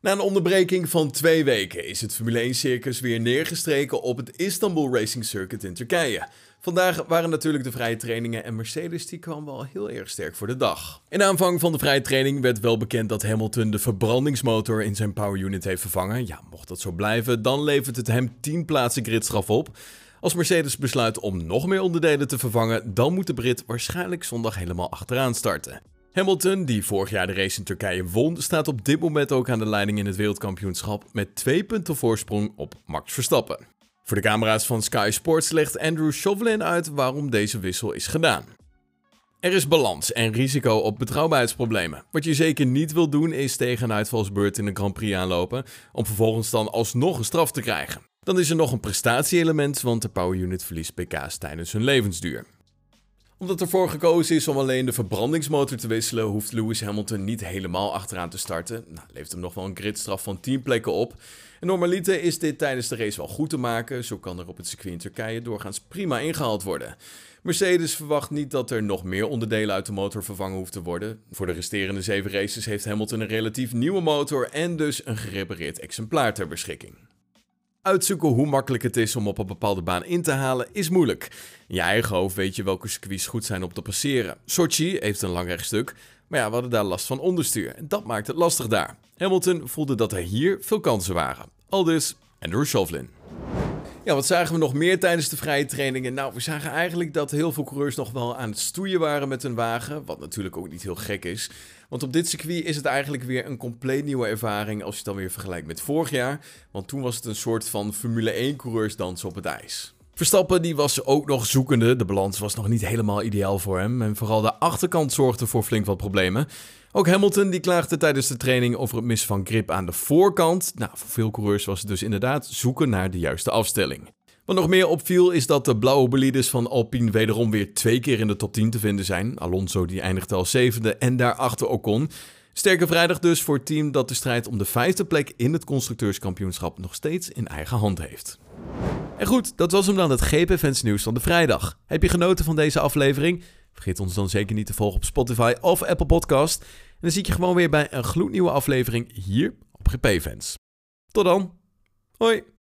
Na een onderbreking van twee weken is het Formule 1-circus weer neergestreken op het Istanbul Racing Circuit in Turkije. Vandaag waren natuurlijk de vrije trainingen en Mercedes die kwam wel heel erg sterk voor de dag. In aanvang van de vrije training werd wel bekend dat Hamilton de verbrandingsmotor in zijn power unit heeft vervangen. Ja, mocht dat zo blijven, dan levert het hem 10 plaatsen gridstraf op. Als Mercedes besluit om nog meer onderdelen te vervangen, dan moet de Brit waarschijnlijk zondag helemaal achteraan starten. Hamilton, die vorig jaar de race in Turkije won, staat op dit moment ook aan de leiding in het wereldkampioenschap met twee punten voorsprong op Max Verstappen. Voor de camera's van Sky Sports legt Andrew Chauvelin uit waarom deze wissel is gedaan. Er is balans en risico op betrouwbaarheidsproblemen. Wat je zeker niet wil doen is tegen een uitvalsbeurt in een Grand Prix aanlopen, om vervolgens dan alsnog een straf te krijgen. Dan is er nog een prestatie-element, want de Power Unit verliest pk's tijdens hun levensduur omdat ervoor gekozen is om alleen de verbrandingsmotor te wisselen, hoeft Lewis Hamilton niet helemaal achteraan te starten. Nou, levert hem nog wel een gridstraf van 10 plekken op. En normaliter is dit tijdens de race wel goed te maken. Zo kan er op het circuit in Turkije doorgaans prima ingehaald worden. Mercedes verwacht niet dat er nog meer onderdelen uit de motor vervangen hoeft te worden. Voor de resterende 7 races heeft Hamilton een relatief nieuwe motor en dus een gerepareerd exemplaar ter beschikking. Uitzoeken hoe makkelijk het is om op een bepaalde baan in te halen is moeilijk. In je eigen hoofd weet je welke circuits goed zijn om te passeren. Sochi heeft een lang rechtstuk, maar ja, we hadden daar last van onderstuur en dat maakt het lastig daar. Hamilton voelde dat er hier veel kansen waren. Aldus Andrew Chauvelin. Ja, wat zagen we nog meer tijdens de vrije trainingen? Nou, we zagen eigenlijk dat heel veel coureurs nog wel aan het stoeien waren met hun wagen. Wat natuurlijk ook niet heel gek is. Want op dit circuit is het eigenlijk weer een compleet nieuwe ervaring als je het dan weer vergelijkt met vorig jaar. Want toen was het een soort van Formule 1 coureursdans op het ijs. Verstappen die was ook nog zoekende. De balans was nog niet helemaal ideaal voor hem. En vooral de achterkant zorgde voor flink wat problemen. Ook Hamilton die klaagde tijdens de training over het mis van grip aan de voorkant. Nou, voor veel coureurs was het dus inderdaad zoeken naar de juiste afstelling. Wat nog meer opviel is dat de blauwe bolides van Alpine wederom weer twee keer in de top 10 te vinden zijn. Alonso die eindigde als zevende en daarachter Ocon. Sterke vrijdag dus voor het team dat de strijd om de vijfde plek in het constructeurskampioenschap nog steeds in eigen hand heeft. En goed, dat was hem dan het GP nieuws van de vrijdag. Heb je genoten van deze aflevering? Vergeet ons dan zeker niet te volgen op Spotify of Apple Podcast. En dan zie ik je gewoon weer bij een gloednieuwe aflevering hier op GP Fans. Tot dan. Hoi.